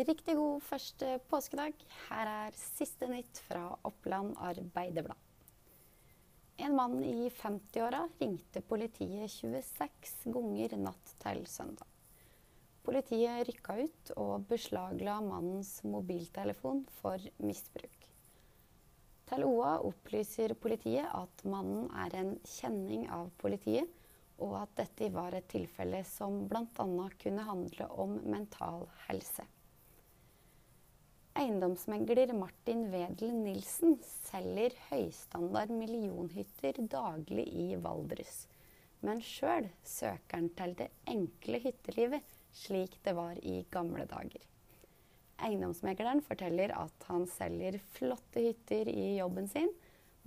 Riktig god første påskedag. Her er siste nytt fra Oppland Arbeiderblad. En mann i 50-åra ringte politiet 26 ganger natt til søndag. Politiet rykka ut og beslagla mannens mobiltelefon for misbruk. Til OA opplyser politiet at mannen er en kjenning av politiet, og at dette var et tilfelle som bl.a. kunne handle om mental helse. Eiendomsmegler Martin Wedel Nilsen selger høystandard millionhytter daglig i Valdres. Men sjøl søker han til det enkle hyttelivet, slik det var i gamle dager. Eiendomsmegleren forteller at han selger flotte hytter i jobben sin,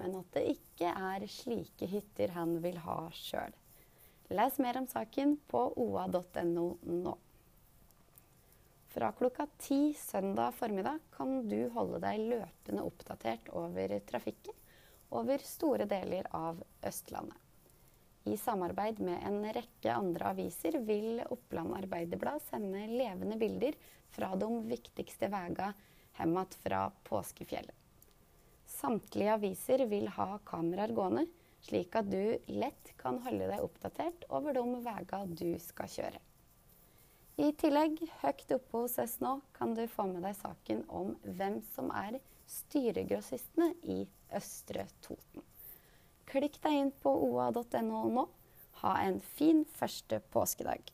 men at det ikke er slike hytter han vil ha sjøl. Les mer om saken på oa.no nå. Fra klokka ti søndag formiddag kan du holde deg løpende oppdatert over trafikken over store deler av Østlandet. I samarbeid med en rekke andre aviser vil Oppland Arbeiderblad sende levende bilder fra de viktigste veiene hjem fra påskefjellet. Samtlige aviser vil ha kameraer gående, slik at du lett kan holde deg oppdatert over de veiene du skal kjøre. I tillegg, høyt oppe hos oss nå, kan du få med deg saken om hvem som er styregrossistene i Østre Toten. Klikk deg inn på oa.no nå. Ha en fin første påskedag.